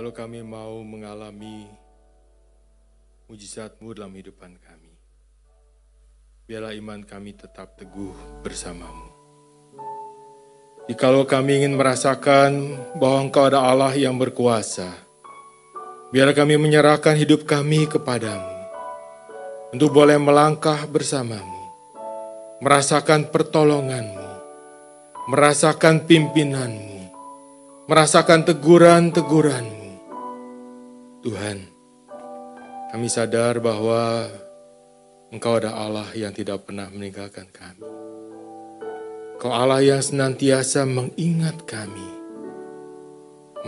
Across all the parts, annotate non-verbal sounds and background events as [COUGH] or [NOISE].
kalau kami mau mengalami mujizatmu dalam hidupan kami. Biarlah iman kami tetap teguh bersamamu. Jikalau kami ingin merasakan bahwa Engkau ada Allah yang berkuasa, biarlah kami menyerahkan hidup kami kepadamu untuk boleh melangkah bersamamu, merasakan pertolonganmu, merasakan pimpinanmu, merasakan teguran-teguranmu. Tuhan, kami sadar bahwa Engkau ada Allah yang tidak pernah meninggalkan kami. Engkau Allah yang senantiasa mengingat kami.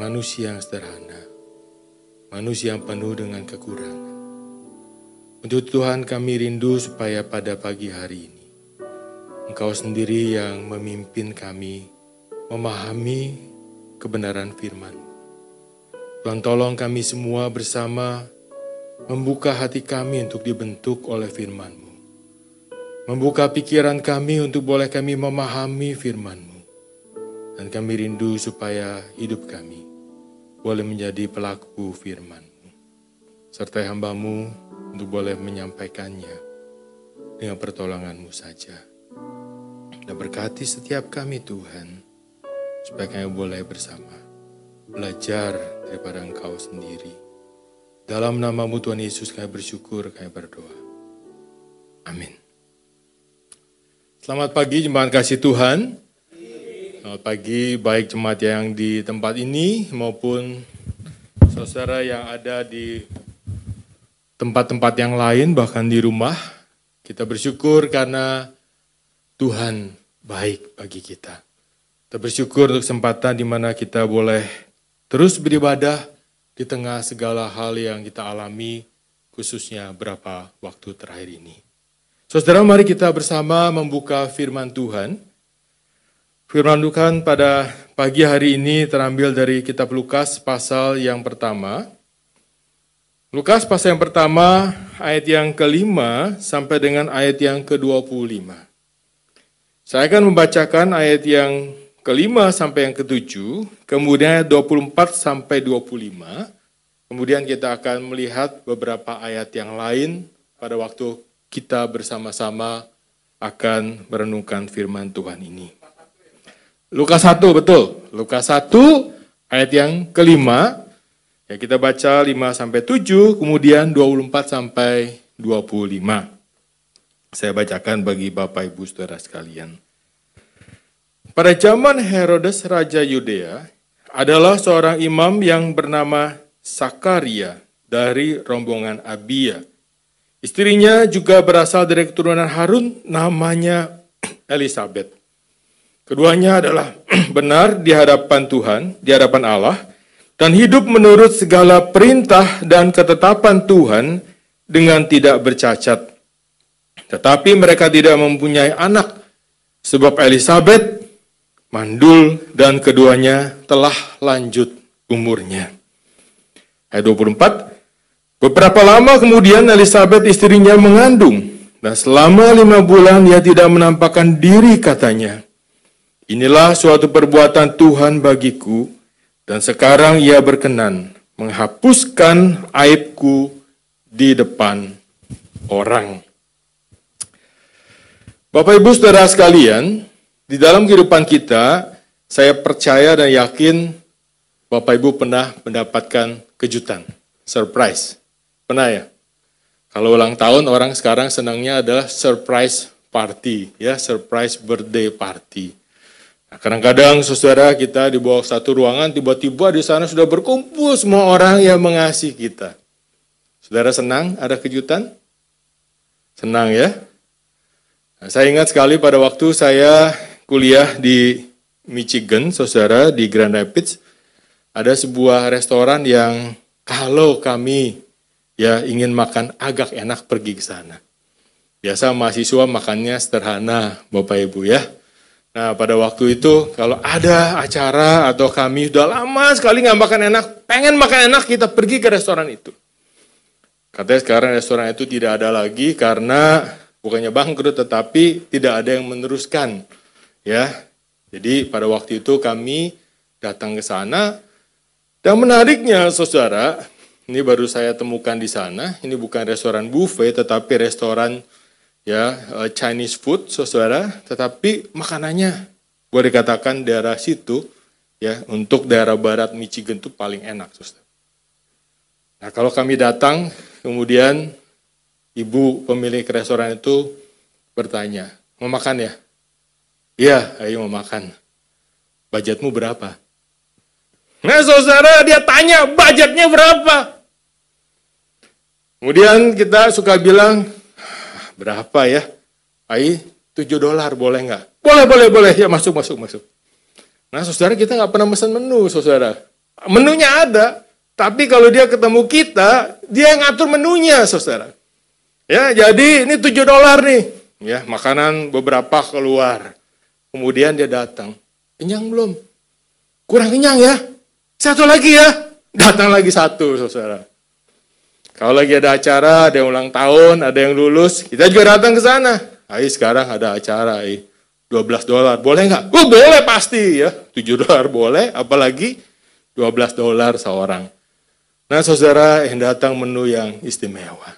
Manusia yang sederhana, manusia yang penuh dengan kekurangan. Untuk Tuhan kami rindu supaya pada pagi hari ini, Engkau sendiri yang memimpin kami memahami kebenaran firman. Tuhan tolong kami semua bersama membuka hati kami untuk dibentuk oleh firman-Mu. Membuka pikiran kami untuk boleh kami memahami firman-Mu. Dan kami rindu supaya hidup kami boleh menjadi pelaku firman-Mu. Serta hamba-Mu untuk boleh menyampaikannya dengan pertolongan-Mu saja. Dan berkati setiap kami Tuhan, supaya kami boleh bersama belajar daripada Engkau sendiri dalam namamu Tuhan Yesus kami bersyukur, kami berdoa. Amin. Selamat pagi jemaat kasih Tuhan. Selamat pagi baik jemaat yang di tempat ini maupun saudara yang ada di tempat-tempat yang lain bahkan di rumah. Kita bersyukur karena Tuhan baik bagi kita. Kita bersyukur untuk kesempatan di mana kita boleh terus beribadah di tengah segala hal yang kita alami, khususnya berapa waktu terakhir ini. Saudara, mari kita bersama membuka firman Tuhan. Firman Tuhan pada pagi hari ini terambil dari kitab Lukas pasal yang pertama. Lukas pasal yang pertama ayat yang kelima sampai dengan ayat yang ke-25. Saya akan membacakan ayat yang kelima sampai yang ketujuh, kemudian 24 sampai 25. Kemudian kita akan melihat beberapa ayat yang lain pada waktu kita bersama-sama akan merenungkan firman Tuhan ini. Lukas 1 betul. Lukas 1 ayat yang kelima. Ya kita baca 5 sampai 7, kemudian 24 sampai 25. Saya bacakan bagi Bapak Ibu Saudara sekalian. Pada zaman Herodes Raja Yudea, adalah seorang imam yang bernama Sakaria dari rombongan Abia. Istrinya juga berasal dari keturunan Harun, namanya [CLEARS THROAT] Elizabeth. Keduanya adalah [CLEARS THROAT] benar di hadapan Tuhan, di hadapan Allah, dan hidup menurut segala perintah dan ketetapan Tuhan dengan tidak bercacat. Tetapi mereka tidak mempunyai anak, sebab Elizabeth mandul dan keduanya telah lanjut umurnya. Ayat 24, beberapa lama kemudian Elizabeth istrinya mengandung dan selama lima bulan ia tidak menampakkan diri katanya. Inilah suatu perbuatan Tuhan bagiku dan sekarang ia berkenan menghapuskan aibku di depan orang. Bapak Ibu Saudara sekalian, di dalam kehidupan kita, saya percaya dan yakin Bapak Ibu pernah mendapatkan kejutan, surprise. Pernah ya? Kalau ulang tahun orang sekarang senangnya adalah surprise party, ya surprise birthday party. Nah, kadang-kadang saudara kita di bawah satu ruangan tiba-tiba di sana sudah berkumpul semua orang yang mengasihi kita. Saudara senang ada kejutan? Senang ya? Nah, saya ingat sekali pada waktu saya kuliah di Michigan, saudara, di Grand Rapids, ada sebuah restoran yang kalau kami ya ingin makan agak enak pergi ke sana. Biasa mahasiswa makannya sederhana, Bapak Ibu ya. Nah pada waktu itu kalau ada acara atau kami sudah lama sekali nggak makan enak, pengen makan enak kita pergi ke restoran itu. Katanya sekarang restoran itu tidak ada lagi karena bukannya bangkrut tetapi tidak ada yang meneruskan Ya, jadi pada waktu itu kami datang ke sana Dan menariknya saudara, ini baru saya temukan di sana, ini bukan restoran buffet tetapi restoran ya eh, Chinese food saudara, tetapi makanannya boleh dikatakan daerah situ ya untuk daerah barat Michigan itu paling enak saudara. Nah kalau kami datang kemudian ibu pemilik restoran itu bertanya, mau makan ya? Iya, ayo mau makan. Budgetmu berapa? Nah saudara dia tanya budgetnya berapa? Kemudian kita suka bilang, berapa ya? Ai, 7 dolar boleh nggak? Boleh, boleh, boleh. Ya masuk, masuk, masuk. Nah saudara kita nggak pernah pesan menu saudara. Menunya ada, tapi kalau dia ketemu kita, dia yang ngatur menunya saudara. Ya, jadi ini 7 dolar nih. Ya, makanan beberapa keluar. Kemudian dia datang. Kenyang belum? Kurang kenyang ya? Satu lagi ya, datang lagi satu, saudara. Kalau lagi ada acara, ada yang ulang tahun, ada yang lulus, kita juga datang ke sana. Ayo sekarang ada acara, ayo. 12 dolar, boleh nggak? Oh boleh pasti ya, 7 dolar boleh, apalagi 12 dolar seorang. Nah saudara yang datang menu yang istimewa.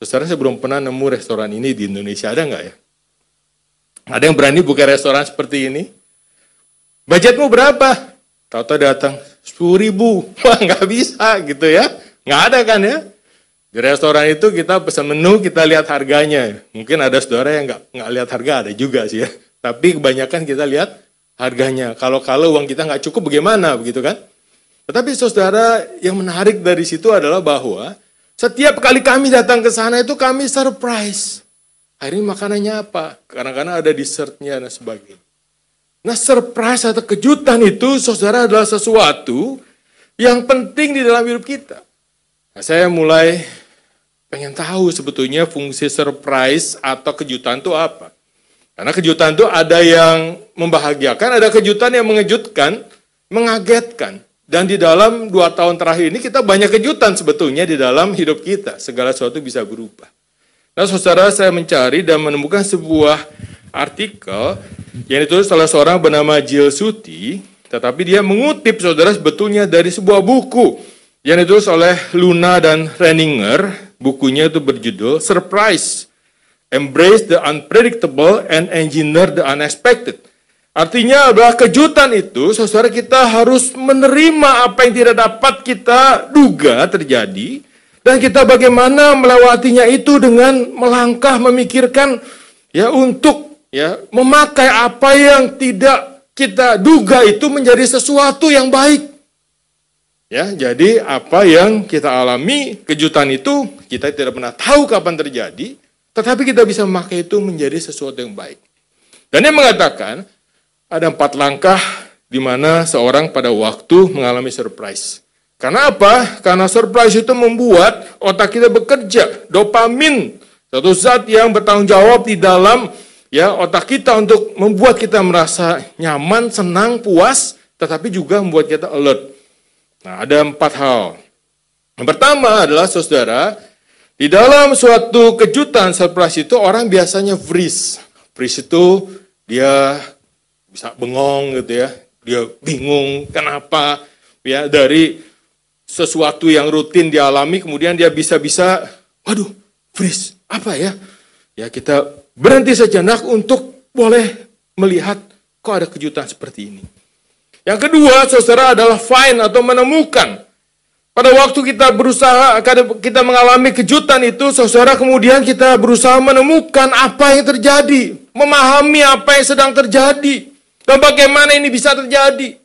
Saudara saya belum pernah nemu restoran ini di Indonesia, ada nggak ya? Ada yang berani buka restoran seperti ini? Budgetmu berapa? Tahu-tahu datang, 10 ribu. [LAUGHS] Wah nggak bisa gitu ya. Nggak ada kan ya. Di restoran itu kita pesan menu, kita lihat harganya. Mungkin ada saudara yang nggak, nggak lihat harga, ada juga sih ya. Tapi kebanyakan kita lihat harganya. Kalau-kalau uang kita nggak cukup bagaimana begitu kan? Tetapi saudara yang menarik dari situ adalah bahwa setiap kali kami datang ke sana itu kami surprise. Hari ini makanannya apa? Kadang-kadang ada dessertnya dan sebagainya. Nah surprise atau kejutan itu saudara adalah sesuatu yang penting di dalam hidup kita. Nah, saya mulai pengen tahu sebetulnya fungsi surprise atau kejutan itu apa. Karena kejutan itu ada yang membahagiakan, ada kejutan yang mengejutkan, mengagetkan. Dan di dalam dua tahun terakhir ini kita banyak kejutan sebetulnya di dalam hidup kita. Segala sesuatu bisa berubah. Nah saudara saya mencari dan menemukan sebuah artikel yang ditulis oleh seorang bernama Jill Suti, tetapi dia mengutip saudara sebetulnya dari sebuah buku yang ditulis oleh Luna dan Renninger. Bukunya itu berjudul Surprise, Embrace the Unpredictable and Engineer the Unexpected. Artinya adalah kejutan itu, saudara kita harus menerima apa yang tidak dapat kita duga terjadi, dan kita bagaimana melewatinya itu dengan melangkah memikirkan ya untuk ya memakai apa yang tidak kita duga itu menjadi sesuatu yang baik. Ya, jadi apa yang kita alami kejutan itu kita tidak pernah tahu kapan terjadi, tetapi kita bisa memakai itu menjadi sesuatu yang baik. Dan dia mengatakan ada empat langkah di mana seorang pada waktu mengalami surprise. Karena apa? Karena surprise itu membuat otak kita bekerja. Dopamin, satu zat yang bertanggung jawab di dalam ya otak kita untuk membuat kita merasa nyaman, senang, puas, tetapi juga membuat kita alert. Nah, ada empat hal. Yang pertama adalah saudara, di dalam suatu kejutan surprise itu orang biasanya freeze. Freeze itu dia bisa bengong gitu ya, dia bingung kenapa ya dari sesuatu yang rutin dialami kemudian dia bisa-bisa waduh freeze apa ya ya kita berhenti sejenak untuk boleh melihat kok ada kejutan seperti ini. Yang kedua, saudara adalah find atau menemukan. Pada waktu kita berusaha, kita mengalami kejutan itu, saudara kemudian kita berusaha menemukan apa yang terjadi. Memahami apa yang sedang terjadi. Dan bagaimana ini bisa terjadi.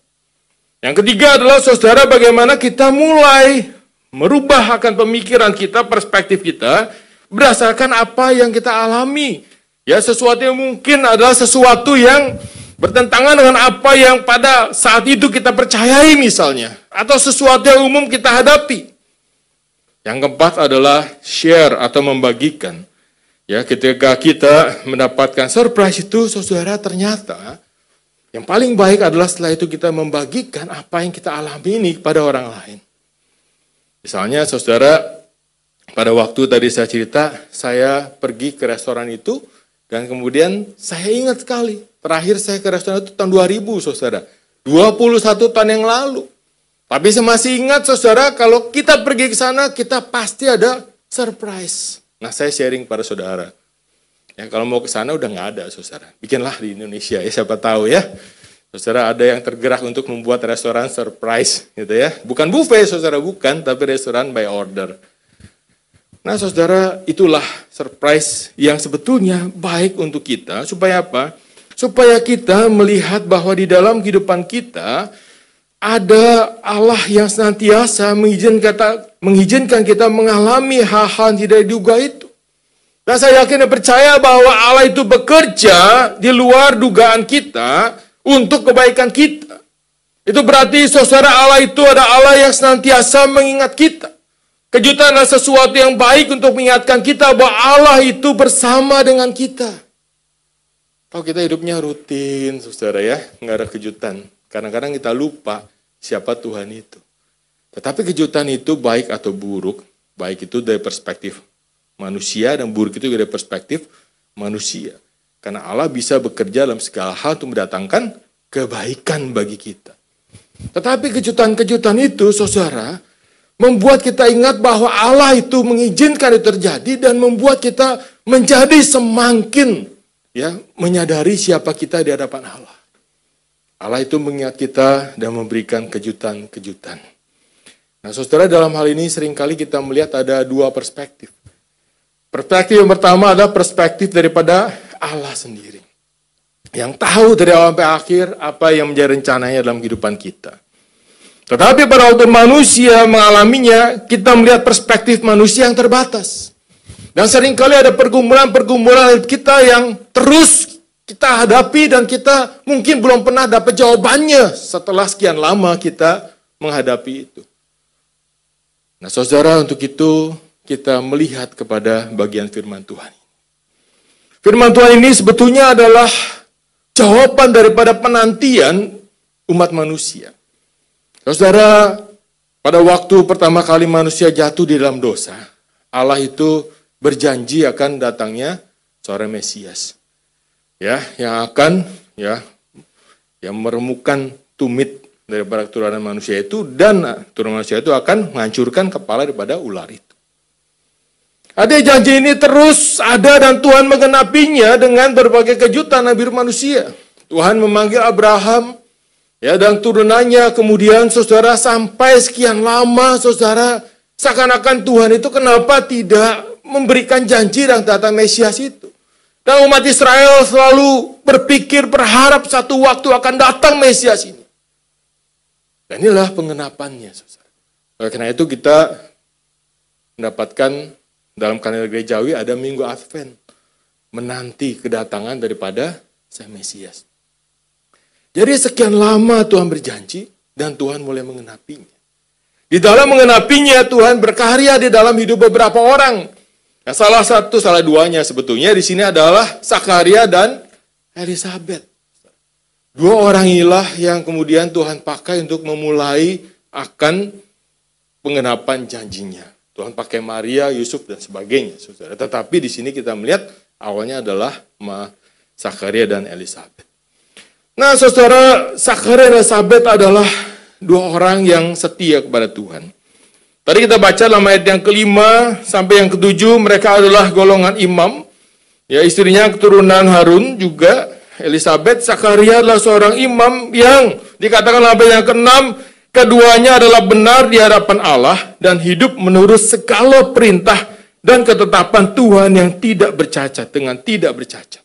Yang ketiga adalah saudara bagaimana kita mulai merubah akan pemikiran kita, perspektif kita, berdasarkan apa yang kita alami. Ya, sesuatu yang mungkin adalah sesuatu yang bertentangan dengan apa yang pada saat itu kita percayai misalnya. Atau sesuatu yang umum kita hadapi. Yang keempat adalah share atau membagikan. Ya, ketika kita mendapatkan surprise itu, saudara ternyata yang paling baik adalah setelah itu kita membagikan apa yang kita alami ini kepada orang lain. Misalnya saudara, pada waktu tadi saya cerita, saya pergi ke restoran itu, dan kemudian saya ingat sekali, terakhir saya ke restoran itu tahun 2000, saudara. 21 tahun yang lalu. Tapi saya masih ingat saudara, kalau kita pergi ke sana, kita pasti ada surprise. Nah saya sharing pada saudara. Ya, kalau mau ke sana udah nggak ada saudara. Bikinlah di Indonesia ya, siapa tahu ya. Saudara ada yang tergerak untuk membuat restoran surprise gitu ya. Bukan buffet saudara, bukan, tapi restoran by order. Nah saudara, itulah surprise yang sebetulnya baik untuk kita. Supaya apa? Supaya kita melihat bahwa di dalam kehidupan kita, ada Allah yang senantiasa mengizinkan kita, mengizinkan kita mengalami hal-hal yang tidak diduga itu. Dan saya yakin dan percaya bahwa Allah itu bekerja di luar dugaan kita untuk kebaikan kita. Itu berarti saudara Allah itu ada Allah yang senantiasa mengingat kita. Kejutan adalah sesuatu yang baik untuk mengingatkan kita bahwa Allah itu bersama dengan kita. Kalau kita hidupnya rutin, saudara ya, nggak ada kejutan. Kadang-kadang kita lupa siapa Tuhan itu. Tetapi kejutan itu baik atau buruk, baik itu dari perspektif manusia dan buruk itu dari perspektif manusia. Karena Allah bisa bekerja dalam segala hal untuk mendatangkan kebaikan bagi kita. Tetapi kejutan-kejutan itu, saudara, membuat kita ingat bahwa Allah itu mengizinkan itu terjadi dan membuat kita menjadi semakin ya menyadari siapa kita di hadapan Allah. Allah itu mengingat kita dan memberikan kejutan-kejutan. Nah, saudara, dalam hal ini sering kali kita melihat ada dua perspektif. Perspektif yang pertama adalah perspektif daripada Allah sendiri. Yang tahu dari awal sampai akhir apa yang menjadi rencananya dalam kehidupan kita. Tetapi pada waktu manusia mengalaminya, kita melihat perspektif manusia yang terbatas. Dan sering kali ada pergumulan-pergumulan kita yang terus kita hadapi dan kita mungkin belum pernah dapat jawabannya setelah sekian lama kita menghadapi itu. Nah, saudara, untuk itu kita melihat kepada bagian firman Tuhan. Firman Tuhan ini sebetulnya adalah jawaban daripada penantian umat manusia. Saudara, pada waktu pertama kali manusia jatuh di dalam dosa, Allah itu berjanji akan datangnya seorang Mesias ya yang akan ya yang meremukan tumit daripada keturunan manusia itu dan keturunan manusia itu akan menghancurkan kepala daripada ular itu. Ada janji ini terus ada dan Tuhan mengenapinya dengan berbagai kejutan Nabi manusia. Tuhan memanggil Abraham ya dan turunannya kemudian saudara sampai sekian lama saudara seakan-akan Tuhan itu kenapa tidak memberikan janji dan datang Mesias itu. Dan umat Israel selalu berpikir berharap satu waktu akan datang Mesias ini. Dan inilah pengenapannya. Oleh karena itu kita mendapatkan dalam kalender gerejawi ada minggu Advent. Menanti kedatangan daripada Sang Mesias. Jadi sekian lama Tuhan berjanji dan Tuhan mulai mengenapinya. Di dalam mengenapinya Tuhan berkarya di dalam hidup beberapa orang. Nah, salah satu, salah duanya sebetulnya di sini adalah Sakaria dan Elizabeth. Dua orang inilah yang kemudian Tuhan pakai untuk memulai akan pengenapan janjinya. Tuhan pakai Maria, Yusuf dan sebagainya, saudara. Tetapi di sini kita melihat awalnya adalah Ma Sakaria dan Elizabeth. Nah, saudara, Sakaria dan Elizabeth adalah dua orang yang setia kepada Tuhan. Tadi kita baca dalam ayat yang kelima sampai yang ketujuh mereka adalah golongan imam. Ya istrinya keturunan Harun juga Elizabeth Sakaria adalah seorang imam yang dikatakan ayat yang keenam keduanya adalah benar di hadapan Allah dan hidup menurut segala perintah dan ketetapan Tuhan yang tidak bercacat dengan tidak bercacat.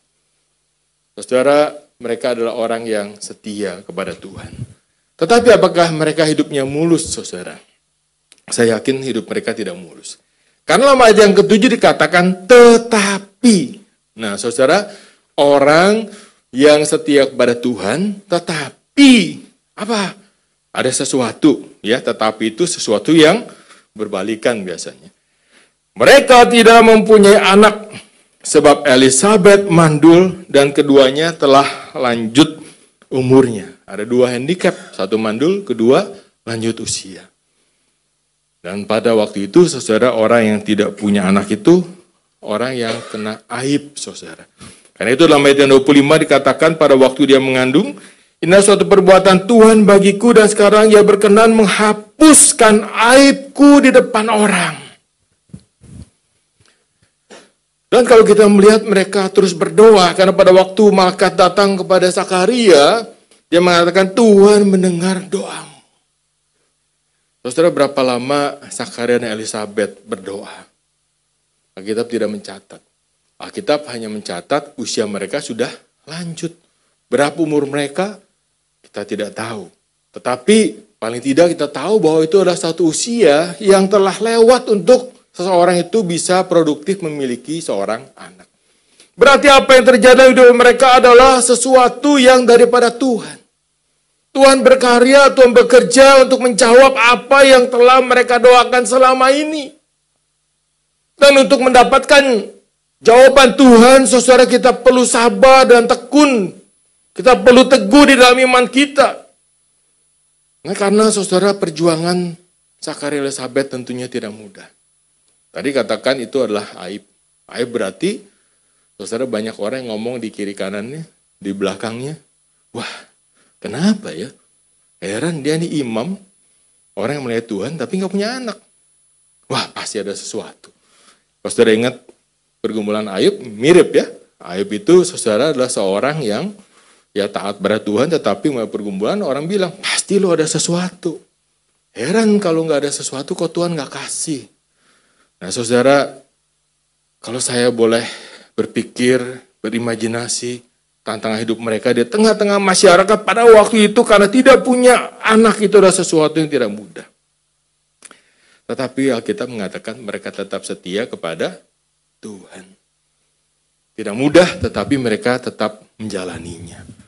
Saudara, mereka adalah orang yang setia kepada Tuhan. Tetapi apakah mereka hidupnya mulus, saudara? saya yakin hidup mereka tidak mulus. Karena dalam ayat yang ketujuh dikatakan tetapi. Nah, saudara, orang yang setia kepada Tuhan, tetapi apa? Ada sesuatu, ya. Tetapi itu sesuatu yang berbalikan biasanya. Mereka tidak mempunyai anak sebab Elizabeth mandul dan keduanya telah lanjut umurnya. Ada dua handicap, satu mandul, kedua lanjut usia. Dan pada waktu itu saudara orang yang tidak punya anak itu orang yang kena aib saudara. Karena itu dalam ayat yang 25 dikatakan pada waktu dia mengandung, Inilah suatu perbuatan Tuhan bagiku dan sekarang ia berkenan menghapuskan aibku di depan orang. Dan kalau kita melihat mereka terus berdoa, karena pada waktu malaikat datang kepada Sakaria, dia mengatakan Tuhan mendengar doamu. Saudara berapa lama Sakaria dan Elizabeth berdoa? Alkitab tidak mencatat. Alkitab hanya mencatat usia mereka sudah lanjut. Berapa umur mereka? Kita tidak tahu. Tetapi paling tidak kita tahu bahwa itu adalah satu usia yang telah lewat untuk seseorang itu bisa produktif memiliki seorang anak. Berarti apa yang terjadi di hidup mereka adalah sesuatu yang daripada Tuhan. Tuhan berkarya, Tuhan bekerja untuk menjawab apa yang telah mereka doakan selama ini. Dan untuk mendapatkan jawaban Tuhan, saudara kita perlu sabar dan tekun. Kita perlu teguh di dalam iman kita. Nah, karena saudara perjuangan Sakari Elizabeth tentunya tidak mudah. Tadi katakan itu adalah aib. Aib berarti saudara banyak orang yang ngomong di kiri kanannya, di belakangnya. Wah, Kenapa ya? Heran dia nih imam, orang yang melihat Tuhan tapi nggak punya anak. Wah pasti ada sesuatu. Saudara ingat pergumulan Ayub, mirip ya. Ayub itu saudara adalah seorang yang ya taat pada Tuhan tetapi mulai pergumulan orang bilang pasti lo ada sesuatu. Heran kalau nggak ada sesuatu kok Tuhan nggak kasih. Nah saudara, kalau saya boleh berpikir, berimajinasi, tantangan hidup mereka di tengah-tengah masyarakat pada waktu itu karena tidak punya anak itu adalah sesuatu yang tidak mudah. Tetapi Alkitab mengatakan mereka tetap setia kepada Tuhan. Tidak mudah tetapi mereka tetap menjalaninya.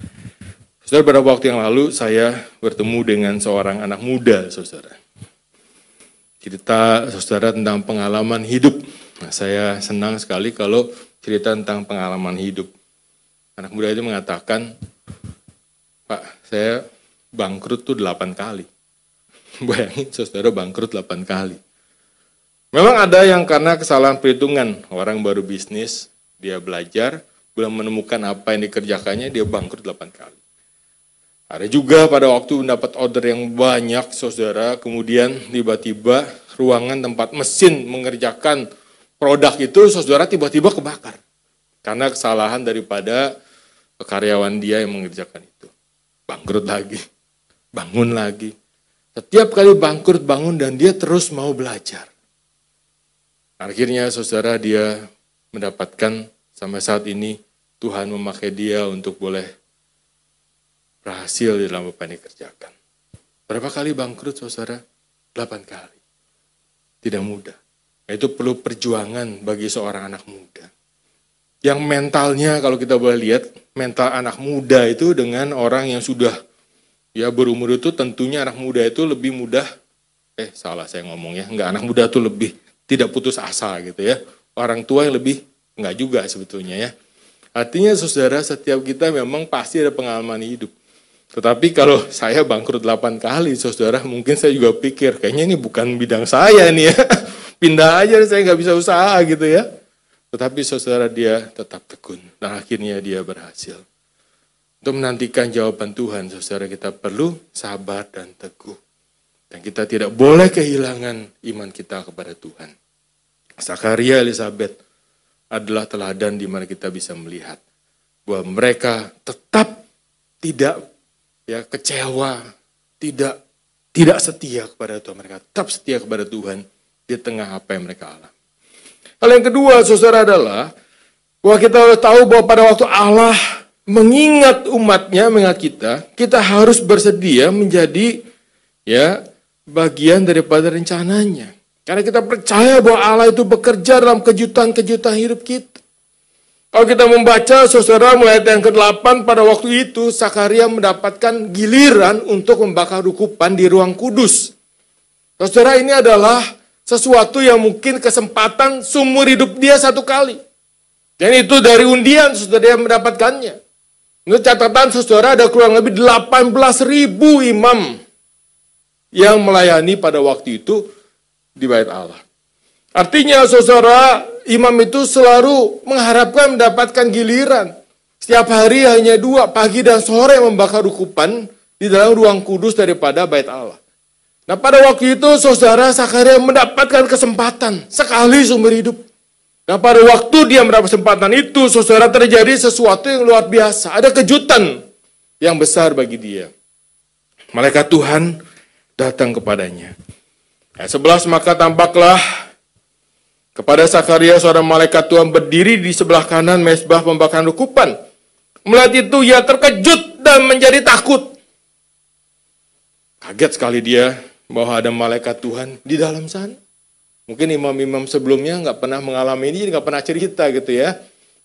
Saudara, pada waktu yang lalu saya bertemu dengan seorang anak muda, saudara. Cerita saudara tentang pengalaman hidup. Nah, saya senang sekali kalau cerita tentang pengalaman hidup. Anak muda itu mengatakan, Pak, saya bangkrut tuh delapan kali. [LAUGHS] Bayangin saudara bangkrut delapan kali. Memang ada yang karena kesalahan perhitungan, orang baru bisnis, dia belajar, belum menemukan apa yang dikerjakannya, dia bangkrut delapan kali. Ada juga pada waktu mendapat order yang banyak, saudara, kemudian tiba-tiba ruangan tempat mesin mengerjakan produk itu, saudara tiba-tiba kebakar. Karena kesalahan daripada karyawan dia yang mengerjakan itu. Bangkrut lagi, bangun lagi. Setiap kali bangkrut bangun dan dia terus mau belajar. Akhirnya saudara dia mendapatkan sampai saat ini Tuhan memakai dia untuk boleh berhasil di dalam apa yang dikerjakan. Berapa kali bangkrut saudara? Delapan kali. Tidak mudah. Itu perlu perjuangan bagi seorang anak muda yang mentalnya kalau kita boleh lihat mental anak muda itu dengan orang yang sudah ya berumur itu tentunya anak muda itu lebih mudah eh salah saya ngomong ya nggak anak muda itu lebih tidak putus asa gitu ya orang tua yang lebih nggak juga sebetulnya ya artinya saudara setiap kita memang pasti ada pengalaman hidup tetapi kalau saya bangkrut 8 kali saudara mungkin saya juga pikir kayaknya ini bukan bidang saya nih ya [LAUGHS] pindah aja saya nggak bisa usaha gitu ya tetapi saudara dia tetap tekun dan akhirnya dia berhasil. Untuk menantikan jawaban Tuhan, saudara kita perlu sabar dan teguh. Dan kita tidak boleh kehilangan iman kita kepada Tuhan. Sakaria Elizabeth adalah teladan di mana kita bisa melihat bahwa mereka tetap tidak ya kecewa, tidak tidak setia kepada Tuhan. Mereka tetap setia kepada Tuhan di tengah apa yang mereka alami. Hal yang kedua, saudara adalah bahwa kita harus tahu bahwa pada waktu Allah mengingat umatnya, mengingat kita, kita harus bersedia menjadi ya bagian daripada rencananya. Karena kita percaya bahwa Allah itu bekerja dalam kejutan-kejutan hidup kita. Kalau kita membaca saudara mulai yang ke-8 pada waktu itu Sakaria mendapatkan giliran untuk membakar rukupan di ruang kudus. Saudara ini adalah sesuatu yang mungkin kesempatan sumur hidup dia satu kali. Dan itu dari undian sudah dia mendapatkannya. Menurut catatan saudara ada kurang lebih 18 ribu imam yang melayani pada waktu itu di bait Allah. Artinya saudara imam itu selalu mengharapkan mendapatkan giliran. Setiap hari hanya dua, pagi dan sore membakar ukupan di dalam ruang kudus daripada bait Allah. Nah pada waktu itu saudara Sakaria mendapatkan kesempatan sekali seumur hidup. Nah pada waktu dia mendapat kesempatan itu saudara terjadi sesuatu yang luar biasa. Ada kejutan yang besar bagi dia. Malaikat Tuhan datang kepadanya. Ayat 11 maka tampaklah kepada Sakaria seorang malaikat Tuhan berdiri di sebelah kanan mesbah pembakaran ukupan. Melihat itu ia terkejut dan menjadi takut. Kaget sekali dia bahwa ada malaikat Tuhan di dalam sana. Mungkin imam-imam sebelumnya nggak pernah mengalami ini, nggak pernah cerita gitu ya.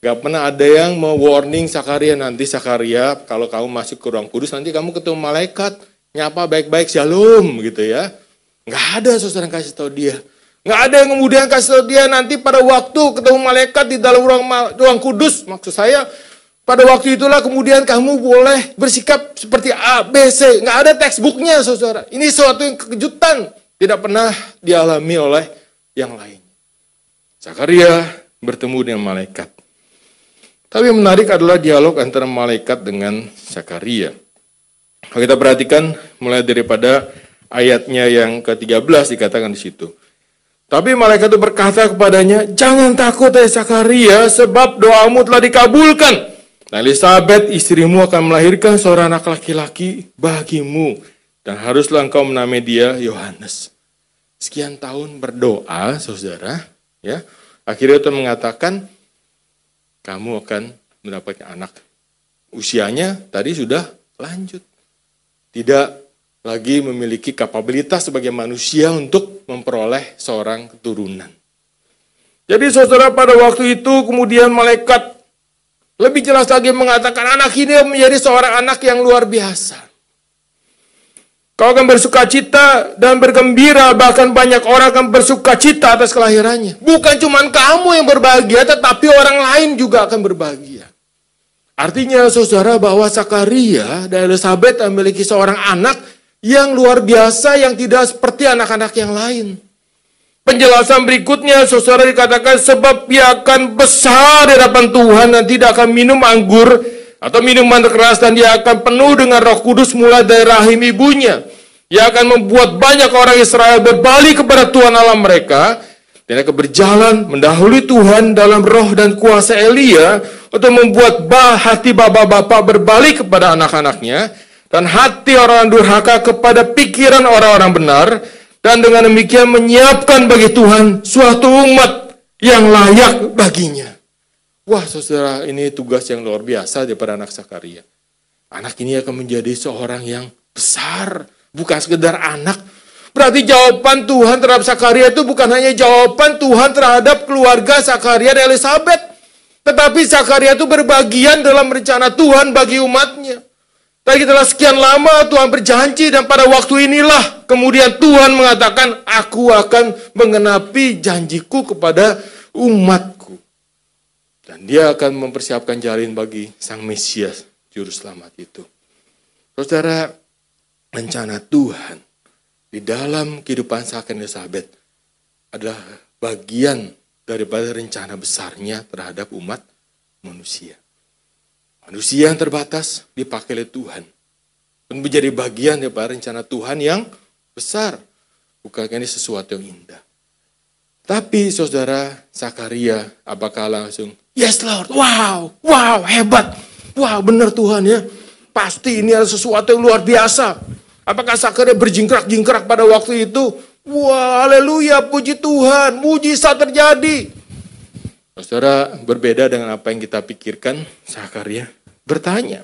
Nggak pernah ada yang mau warning Sakaria nanti Sakaria kalau kamu masuk ke ruang kudus nanti kamu ketemu malaikat nyapa baik-baik shalom gitu ya. Nggak ada saudara kasih tahu dia. Nggak ada yang kemudian kasih dia nanti pada waktu ketemu malaikat di dalam ruang ruang kudus. Maksud saya pada waktu itulah kemudian kamu boleh bersikap seperti A, B, C. Nggak ada textbooknya saudara. Ini sesuatu yang kejutan. Tidak pernah dialami oleh yang lain. Zakaria bertemu dengan malaikat. Tapi yang menarik adalah dialog antara malaikat dengan Zakaria. Kalau kita perhatikan mulai daripada ayatnya yang ke-13 dikatakan di situ. Tapi malaikat itu berkata kepadanya, "Jangan takut, hai Zakaria, sebab doamu telah dikabulkan." Nah, Elizabeth istrimu akan melahirkan seorang anak laki-laki bagimu dan haruslah engkau menamai dia Yohanes. Sekian tahun berdoa, saudara, ya. Akhirnya Tuhan mengatakan kamu akan mendapatkan anak. Usianya tadi sudah lanjut. Tidak lagi memiliki kapabilitas sebagai manusia untuk memperoleh seorang keturunan. Jadi saudara pada waktu itu kemudian malaikat lebih jelas lagi mengatakan anak ini menjadi seorang anak yang luar biasa. Kau akan bersuka cita dan bergembira, bahkan banyak orang akan bersuka cita atas kelahirannya. Bukan cuma kamu yang berbahagia, tetapi orang lain juga akan berbahagia. Artinya saudara bahwa Sakaria dan Elizabeth memiliki seorang anak yang luar biasa yang tidak seperti anak-anak yang lain. Penjelasan berikutnya, saudara dikatakan sebab ia akan besar di hadapan Tuhan dan tidak akan minum anggur atau minuman keras dan dia akan penuh dengan roh kudus mulai dari rahim ibunya. Ia akan membuat banyak orang Israel berbalik kepada Tuhan Allah mereka dan akan berjalan mendahului Tuhan dalam roh dan kuasa Elia untuk membuat bah hati bapak-bapak berbalik kepada anak-anaknya dan hati orang durhaka kepada pikiran orang-orang benar dan dengan demikian menyiapkan bagi Tuhan suatu umat yang layak baginya. Wah saudara ini tugas yang luar biasa daripada anak Sakaria. Anak ini akan menjadi seorang yang besar, bukan sekedar anak. Berarti jawaban Tuhan terhadap Sakaria itu bukan hanya jawaban Tuhan terhadap keluarga Sakaria dan Elizabeth. Tetapi Sakaria itu berbagian dalam rencana Tuhan bagi umatnya. Tadi telah sekian lama Tuhan berjanji dan pada waktu inilah kemudian Tuhan mengatakan aku akan mengenapi janjiku kepada umatku. Dan dia akan mempersiapkan jalan bagi sang Mesias juru selamat itu. Saudara, rencana Tuhan di dalam kehidupan Saken Elizabeth adalah bagian daripada rencana besarnya terhadap umat manusia. Manusia yang terbatas dipakai oleh Tuhan. Dan menjadi bagian daripada rencana Tuhan yang besar. Bukankah ini sesuatu yang indah. Tapi saudara Zakaria apakah langsung, yes Lord, wow, wow, hebat. Wow, benar Tuhan ya. Pasti ini adalah sesuatu yang luar biasa. Apakah Zakaria berjingkrak-jingkrak pada waktu itu? Wah, haleluya, puji Tuhan, mujizat terjadi. Saudara, berbeda dengan apa yang kita pikirkan, Zakaria bertanya.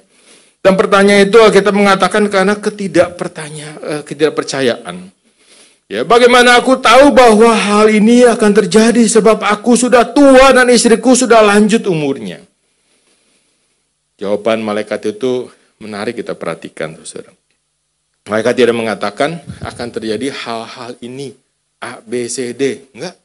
Dan pertanyaan itu kita mengatakan karena ketidakpertanya, eh, ketidakpercayaan. Ya, bagaimana aku tahu bahwa hal ini akan terjadi sebab aku sudah tua dan istriku sudah lanjut umurnya. Jawaban malaikat itu menarik kita perhatikan, saudara. Malaikat tidak mengatakan akan terjadi hal-hal ini A, B, C, D. Enggak.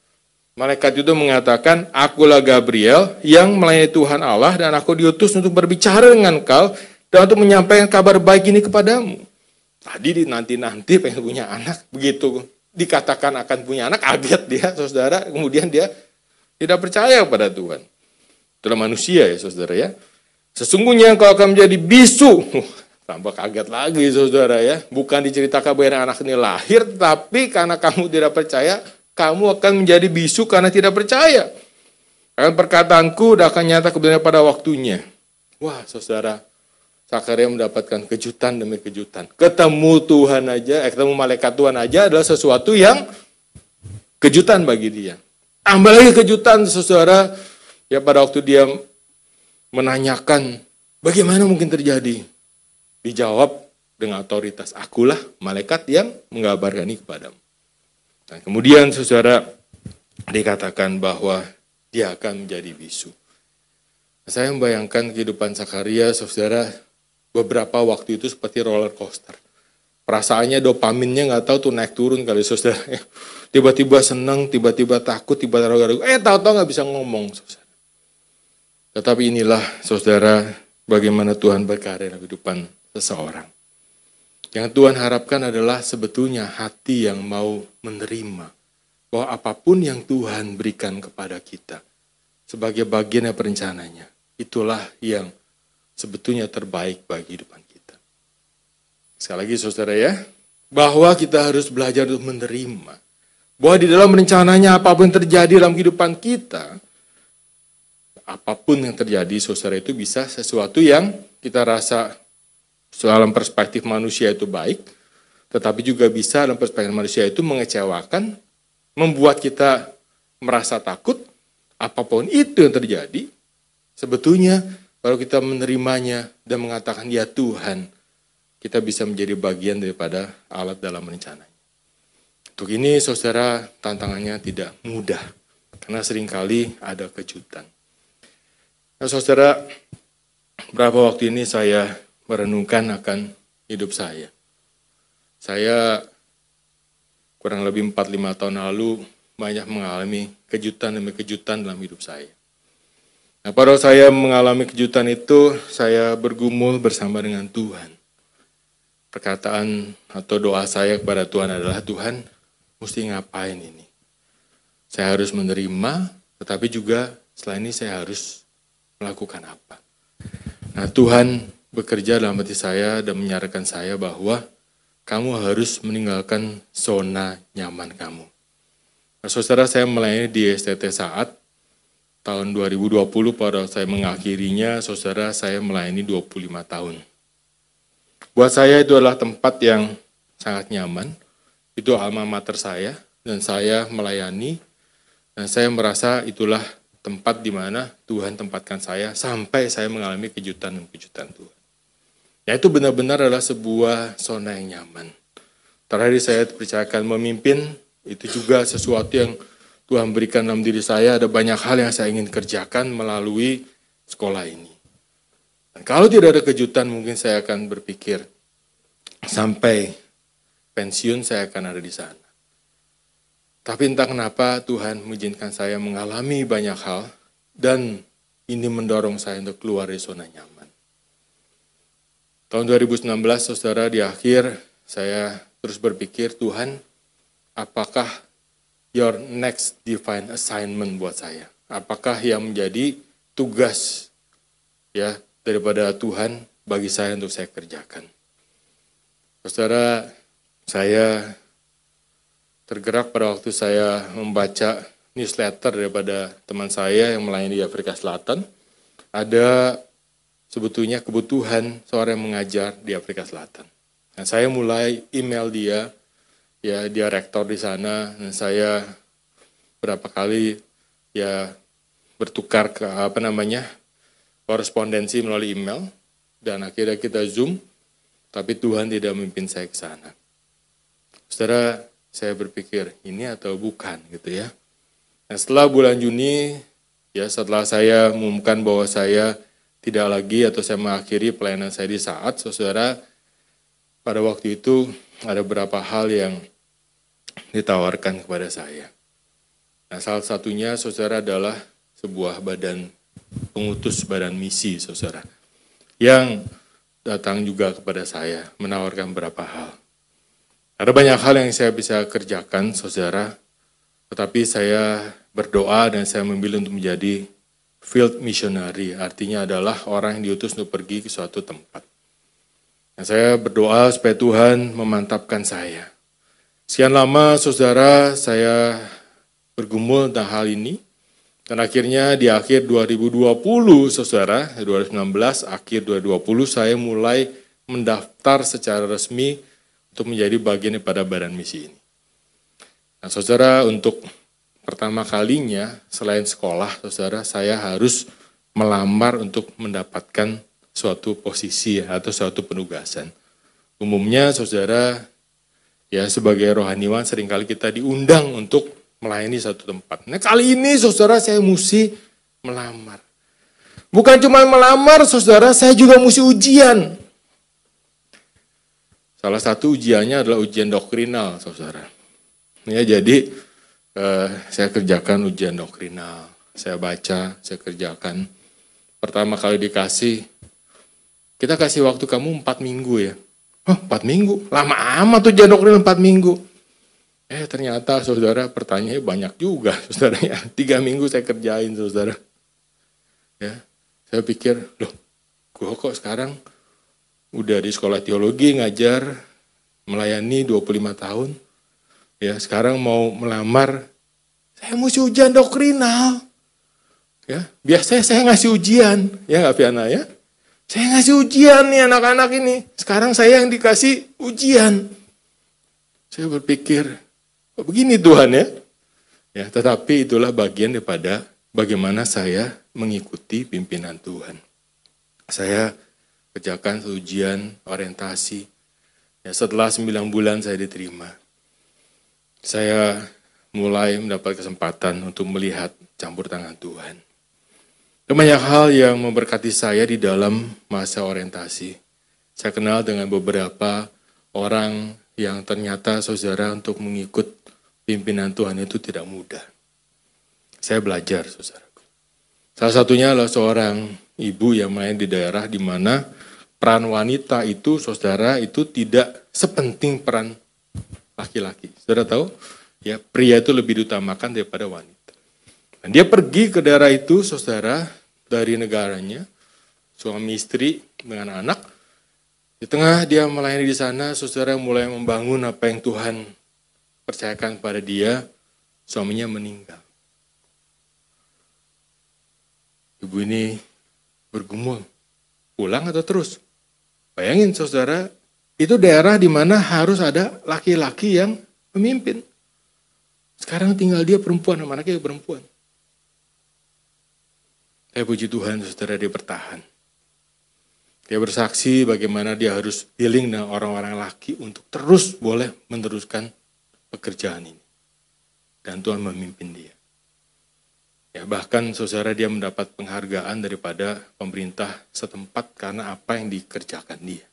Malaikat itu mengatakan, akulah Gabriel yang melayani Tuhan Allah dan aku diutus untuk berbicara dengan kau dan untuk menyampaikan kabar baik ini kepadamu. Tadi nanti-nanti pengen punya anak, begitu dikatakan akan punya anak, kaget dia, saudara. Kemudian dia tidak percaya kepada Tuhan. Itulah manusia ya, saudara ya. Sesungguhnya engkau akan menjadi bisu. tambah kaget lagi saudara ya. Bukan diceritakan bahwa anak ini lahir, tapi karena kamu tidak percaya, kamu akan menjadi bisu karena tidak percaya. Karena perkataanku akan nyata kebenaran pada waktunya. Wah saudara, Sakaria mendapatkan kejutan demi kejutan. Ketemu Tuhan aja, eh, ketemu malaikat Tuhan aja adalah sesuatu yang kejutan bagi dia. Tambah lagi kejutan saudara, ya pada waktu dia menanyakan bagaimana mungkin terjadi. Dijawab dengan otoritas, akulah malaikat yang mengabarkan ini kepadamu. Dan kemudian saudara dikatakan bahwa dia akan menjadi bisu. Saya membayangkan kehidupan Sakaria, saudara, beberapa waktu itu seperti roller coaster. Perasaannya dopaminnya nggak tahu tuh naik turun kali saudara. [LAUGHS] Tiba-tiba senang, tiba-tiba takut, tiba-tiba ragu, eh tahu-tahu nggak bisa ngomong. Saudara. Tetapi inilah saudara bagaimana Tuhan berkarya dalam kehidupan seseorang. Yang Tuhan harapkan adalah sebetulnya hati yang mau menerima bahwa apa pun yang Tuhan berikan kepada kita sebagai bagian dari perencananya, itulah yang sebetulnya terbaik bagi kehidupan kita. Sekali lagi saudara ya, bahwa kita harus belajar untuk menerima. Bahwa di dalam rencananya apa pun yang terjadi dalam kehidupan kita, apa pun yang terjadi saudara itu bisa sesuatu yang kita rasa dalam perspektif manusia itu baik, tetapi juga bisa dalam perspektif manusia itu mengecewakan, membuat kita merasa takut, apa pun itu yang terjadi, sebetulnya kalau kita menerimanya dan mengatakan ya Tuhan, kita bisa menjadi bagian daripada alat dalam rencana. Untuk ini saudara tantangannya tidak mudah karena sering kali ada kejutan. Nah, saudara, berapa waktu ini saya merenungkan akan hidup saya. Saya kurang lebih 4-5 tahun lalu banyak mengalami kejutan demi kejutan dalam hidup saya. Nah, pada saya mengalami kejutan itu, saya bergumul bersama dengan Tuhan. Perkataan atau doa saya kepada Tuhan adalah, Tuhan, mesti ngapain ini? Saya harus menerima, tetapi juga setelah ini saya harus melakukan apa? Nah, Tuhan bekerja dalam hati saya dan menyarankan saya bahwa kamu harus meninggalkan zona nyaman kamu. Nah, saudara saya melayani di STT saat tahun 2020 pada saya mengakhirinya, saudara saya melayani 25 tahun. Buat saya itu adalah tempat yang sangat nyaman, itu alma mater saya, dan saya melayani, dan saya merasa itulah tempat di mana Tuhan tempatkan saya sampai saya mengalami kejutan dan kejutan Tuhan. Ya itu benar-benar adalah sebuah zona yang nyaman. Terakhir saya percayakan memimpin, itu juga sesuatu yang Tuhan berikan dalam diri saya ada banyak hal yang saya ingin kerjakan melalui sekolah ini. Dan kalau tidak ada kejutan mungkin saya akan berpikir sampai pensiun saya akan ada di sana. Tapi entah kenapa Tuhan mengizinkan saya mengalami banyak hal dan ini mendorong saya untuk keluar dari zona nyaman. Tahun 2019 saudara di akhir saya terus berpikir Tuhan apakah your next divine assignment buat saya? Apakah yang menjadi tugas ya daripada Tuhan bagi saya untuk saya kerjakan? Saudara, saya tergerak pada waktu saya membaca newsletter daripada teman saya yang melayani di Afrika Selatan. Ada sebetulnya kebutuhan seorang yang mengajar di Afrika Selatan. Nah, saya mulai email dia ya dia rektor di sana dan saya berapa kali ya bertukar ke apa namanya korespondensi melalui email dan akhirnya kita zoom tapi Tuhan tidak memimpin saya ke sana. Saudara, saya berpikir ini atau bukan gitu ya. Nah, setelah bulan Juni ya setelah saya mengumumkan bahwa saya tidak lagi atau saya mengakhiri pelayanan saya di saat saudara pada waktu itu ada beberapa hal yang ditawarkan kepada saya. Nah, salah satunya saudara adalah sebuah badan pengutus badan misi saudara yang datang juga kepada saya menawarkan beberapa hal. Ada banyak hal yang saya bisa kerjakan saudara, tetapi saya berdoa dan saya memilih untuk menjadi field missionary, artinya adalah orang yang diutus untuk pergi ke suatu tempat. Nah, saya berdoa supaya Tuhan memantapkan saya. Sekian lama saudara saya bergumul tentang hal ini, dan akhirnya di akhir 2020 saudara, 2019 akhir 2020 saya mulai mendaftar secara resmi untuk menjadi bagian daripada badan misi ini. Nah saudara untuk pertama kalinya selain sekolah saudara saya harus melamar untuk mendapatkan suatu posisi atau suatu penugasan. Umumnya saudara ya sebagai rohaniwan sering kali kita diundang untuk melayani satu tempat. Nah kali ini saudara saya mesti melamar. Bukan cuma melamar saudara, saya juga mesti ujian. Salah satu ujiannya adalah ujian doktrinal saudara. Ya jadi eh, saya kerjakan ujian doktrinal, saya baca, saya kerjakan. Pertama kali dikasih, kita kasih waktu kamu empat minggu ya. Oh, empat minggu, lama amat tuh ujian doktrinal empat minggu. Eh ternyata saudara pertanyaannya banyak juga [LAUGHS] saudara ya. Tiga minggu saya kerjain saudara. Ya, saya pikir, loh, gue kok sekarang udah di sekolah teologi ngajar, melayani 25 tahun, ya sekarang mau melamar, saya mesti ujian doktrinal. Ya, biasanya saya ngasih ujian, ya nggak Fiana ya. Saya ngasih ujian nih anak-anak ini. Sekarang saya yang dikasih ujian. Saya berpikir, oh, begini Tuhan ya. Ya, tetapi itulah bagian daripada bagaimana saya mengikuti pimpinan Tuhan. Saya kerjakan ujian orientasi. Ya, setelah 9 bulan saya diterima saya mulai mendapat kesempatan untuk melihat campur tangan Tuhan. Banyak hal yang memberkati saya di dalam masa orientasi. Saya kenal dengan beberapa orang yang ternyata saudara untuk mengikut pimpinan Tuhan itu tidak mudah. Saya belajar, saudara. Salah satunya adalah seorang ibu yang main di daerah di mana peran wanita itu, saudara, itu tidak sepenting peran laki-laki. Saudara tahu, ya pria itu lebih diutamakan daripada wanita. Dan dia pergi ke daerah itu, saudara, dari negaranya, suami istri dengan anak. Di tengah dia melayani di sana, saudara mulai membangun apa yang Tuhan percayakan pada dia, suaminya meninggal. Ibu ini bergumul, pulang atau terus? Bayangin saudara, itu daerah di mana harus ada laki-laki yang memimpin. Sekarang tinggal dia perempuan, sama anaknya perempuan. Saya puji Tuhan, saudara dia bertahan. Dia bersaksi bagaimana dia harus dealing dengan orang-orang laki untuk terus boleh meneruskan pekerjaan ini. Dan Tuhan memimpin dia. Ya, bahkan saudara dia mendapat penghargaan daripada pemerintah setempat karena apa yang dikerjakan dia.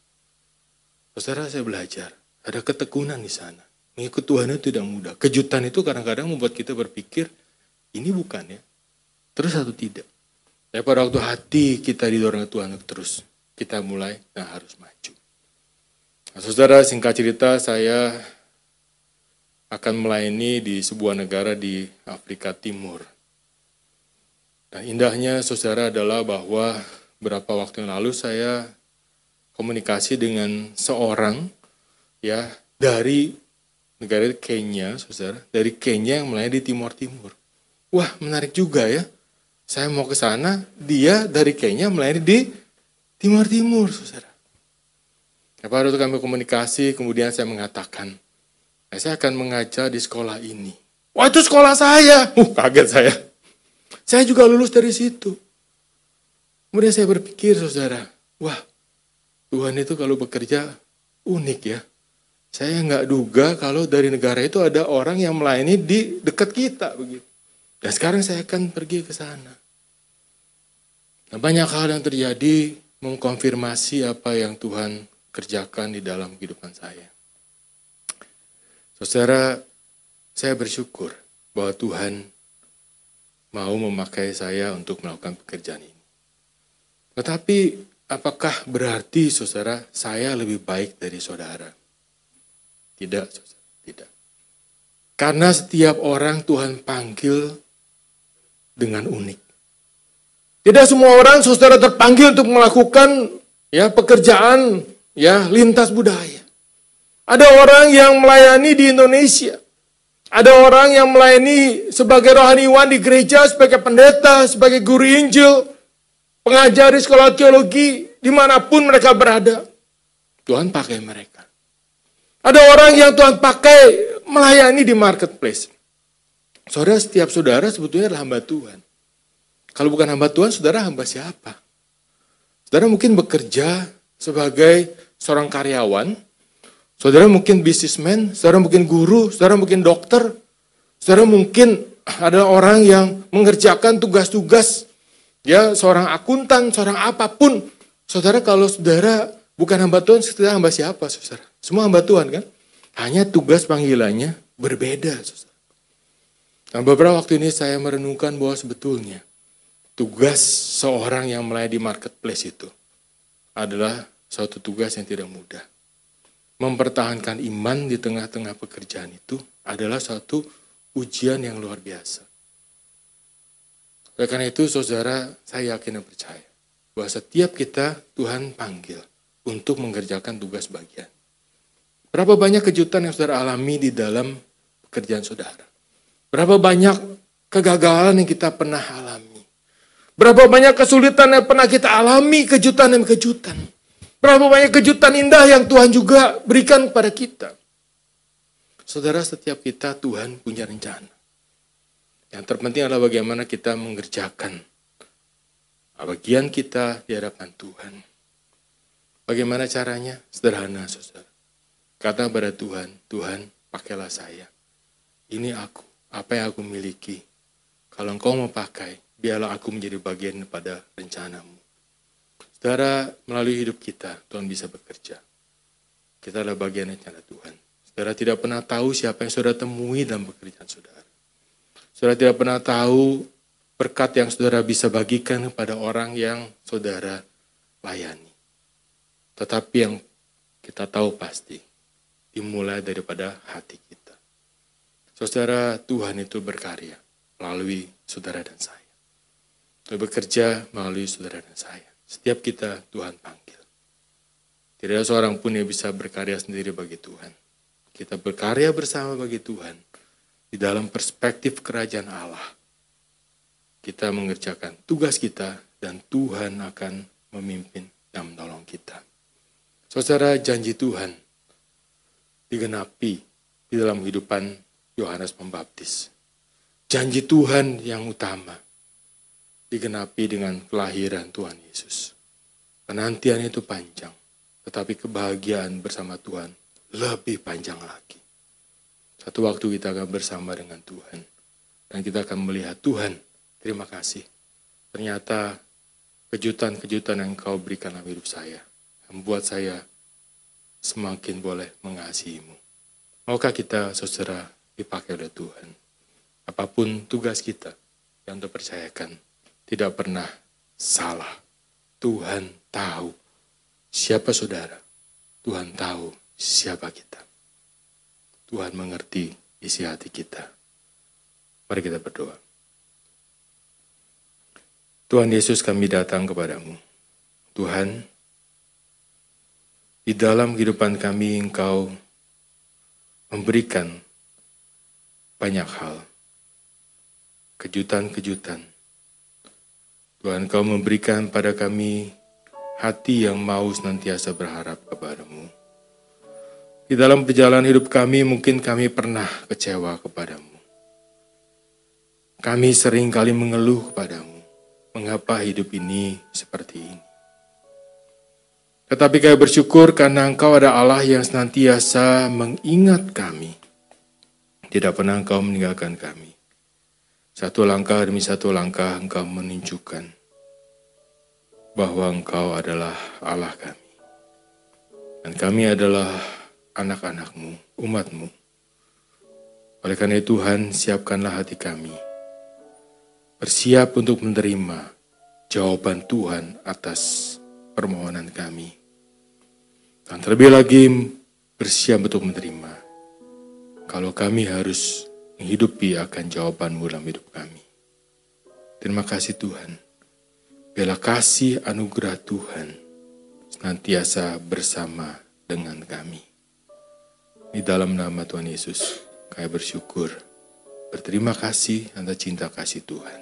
Saudara saya belajar, ada ketekunan di sana. Mengikut Tuhan itu tidak mudah. Kejutan itu kadang-kadang membuat kita berpikir, ini bukan ya. Terus atau tidak. Ya pada waktu hati kita didorong ke Tuhan terus, kita mulai nah harus maju. Nah, saudara singkat cerita saya akan melayani di sebuah negara di Afrika Timur. Dan indahnya saudara adalah bahwa beberapa waktu yang lalu saya komunikasi dengan seorang ya dari negara Kenya, saudara, dari Kenya yang melayani di Timur Timur. Wah, menarik juga ya. Saya mau ke sana, dia dari Kenya melayani di Timur Timur, saudara. Ya, baru kami komunikasi, kemudian saya mengatakan, nah, saya akan mengajar di sekolah ini. Wah, itu sekolah saya. Uh, kaget saya. Saya juga lulus dari situ. Kemudian saya berpikir, saudara, wah, Tuhan itu kalau bekerja unik ya. Saya nggak duga kalau dari negara itu ada orang yang melayani di dekat kita begitu. Dan sekarang saya akan pergi ke sana. Nah, banyak hal yang terjadi mengkonfirmasi apa yang Tuhan kerjakan di dalam kehidupan saya. Saudara, saya bersyukur bahwa Tuhan mau memakai saya untuk melakukan pekerjaan ini. Tetapi Apakah berarti saudara saya lebih baik dari saudara? Tidak, saudara, tidak. Karena setiap orang Tuhan panggil dengan unik. Tidak semua orang saudara terpanggil untuk melakukan ya pekerjaan ya lintas budaya. Ada orang yang melayani di Indonesia. Ada orang yang melayani sebagai rohaniwan di gereja, sebagai pendeta, sebagai guru Injil, pengajar di sekolah teologi, di mana pun mereka berada. Tuhan pakai mereka. Ada orang yang Tuhan pakai melayani di marketplace. Saudara, setiap saudara sebetulnya adalah hamba Tuhan. Kalau bukan hamba Tuhan, saudara hamba siapa? Saudara mungkin bekerja sebagai seorang karyawan, saudara mungkin bisnismen, saudara mungkin guru, saudara mungkin dokter, saudara mungkin ada orang yang mengerjakan tugas-tugas, ya seorang akuntan, seorang apa pun. Saudara kalau saudara bukan hamba Tuhan, saudara hamba siapa saudara? Semua hamba Tuhan kan? Hanya tugas panggilannya berbeda saudara. Nah beberapa waktu ini saya merenungkan bahwa sebetulnya tugas seorang yang melayani di marketplace itu adalah suatu tugas yang tidak mudah. Mempertahankan iman di tengah-tengah pekerjaan itu adalah suatu ujian yang luar biasa. Oleh karena itu, saudara, saya yakin dan percaya bahwa setiap kita Tuhan panggil untuk mengerjakan tugas bagian. Berapa banyak kejutan yang saudara alami di dalam pekerjaan saudara? Berapa banyak kegagalan yang kita pernah alami? Berapa banyak kesulitan yang pernah kita alami, kejutan dan kejutan. Berapa banyak kejutan indah yang Tuhan juga berikan kepada kita. Saudara, setiap kita Tuhan punya rencana. Yang terpenting adalah bagaimana kita mengerjakan bagian kita di hadapan Tuhan. Bagaimana caranya? Sederhana, saudara. Kata kepada Tuhan, Tuhan, pakailah saya. Ini aku, apa yang aku miliki. Kalau engkau mau pakai, biarlah aku menjadi bagian pada rencanamu. Saudara, melalui hidup kita, Tuhan bisa bekerja. Kita adalah bagian rencana Tuhan. Saudara tidak pernah tahu siapa yang saudara temui dalam pekerjaan saudara. Saudara tidak pernah tahu berkat yang saudara bisa bagikan kepada orang yang saudara layani. Tetapi yang kita tahu pasti, dimulai daripada hati kita. Saudara, Tuhan itu berkarya melalui saudara dan saya bekerja melalui saudara dan saya. Setiap kita Tuhan panggil. Tidak ada seorang pun yang bisa berkarya sendiri bagi Tuhan. Kita berkarya bersama bagi Tuhan di dalam perspektif kerajaan Allah. Kita mengerjakan tugas kita dan Tuhan akan memimpin dan menolong kita. Saudara, janji Tuhan digenapi di dalam kehidupan Yohanes Pembaptis. Janji Tuhan yang utama digenapi dengan kelahiran Tuhan Yesus. Penantian itu panjang, tetapi kebahagiaan bersama Tuhan lebih panjang lagi. Satu waktu kita akan bersama dengan Tuhan, dan kita akan melihat Tuhan, terima kasih. Ternyata kejutan-kejutan yang kau berikan dalam hidup saya, membuat saya semakin boleh mengasihimu. Maukah kita saudara dipakai oleh Tuhan? Apa pun tugas kita yang terpercayakan, tidak pernah salah. Tuhan tahu siapa saudara. Tuhan tahu siapa kita. Tuhan mengerti isi hati kita. Mari kita berdoa. Tuhan Yesus kami datang kepadamu. Tuhan, di dalam kehidupan kami Engkau memberikan banyak hal. Kejutan-kejutan Tuhan kau memberikan pada kami hati yang mau senantiasa berharap kepadamu. Di dalam perjalanan hidup kami mungkin kami pernah kecewa kepadamu. Kami sering kali mengeluh kepadamu, mengapa hidup ini seperti ini. Tetapi kami bersyukur karena Engkau ada Allah yang senantiasa mengingat kami. Tidak pernah Engkau meninggalkan kami. Satu langkah demi satu langkah engkau menunjukkan bahwa engkau adalah Allah kami. Dan kami adalah anak-anakmu, umatmu. Oleh karena itu Tuhan, siapkanlah hati kami. Bersiap untuk menerima jawaban Tuhan atas permohonan kami. Dan terlebih lagi bersiap untuk menerima. Kalau kami harus menghidupi akan jawabanmu dalam hidup kami. Terima kasih Tuhan. Biarlah kasih anugerah Tuhan senantiasa bersama dengan kami. Di dalam nama Tuhan Yesus, kami bersyukur. Berterima kasih atas cinta kasih Tuhan.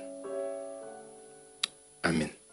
Amin.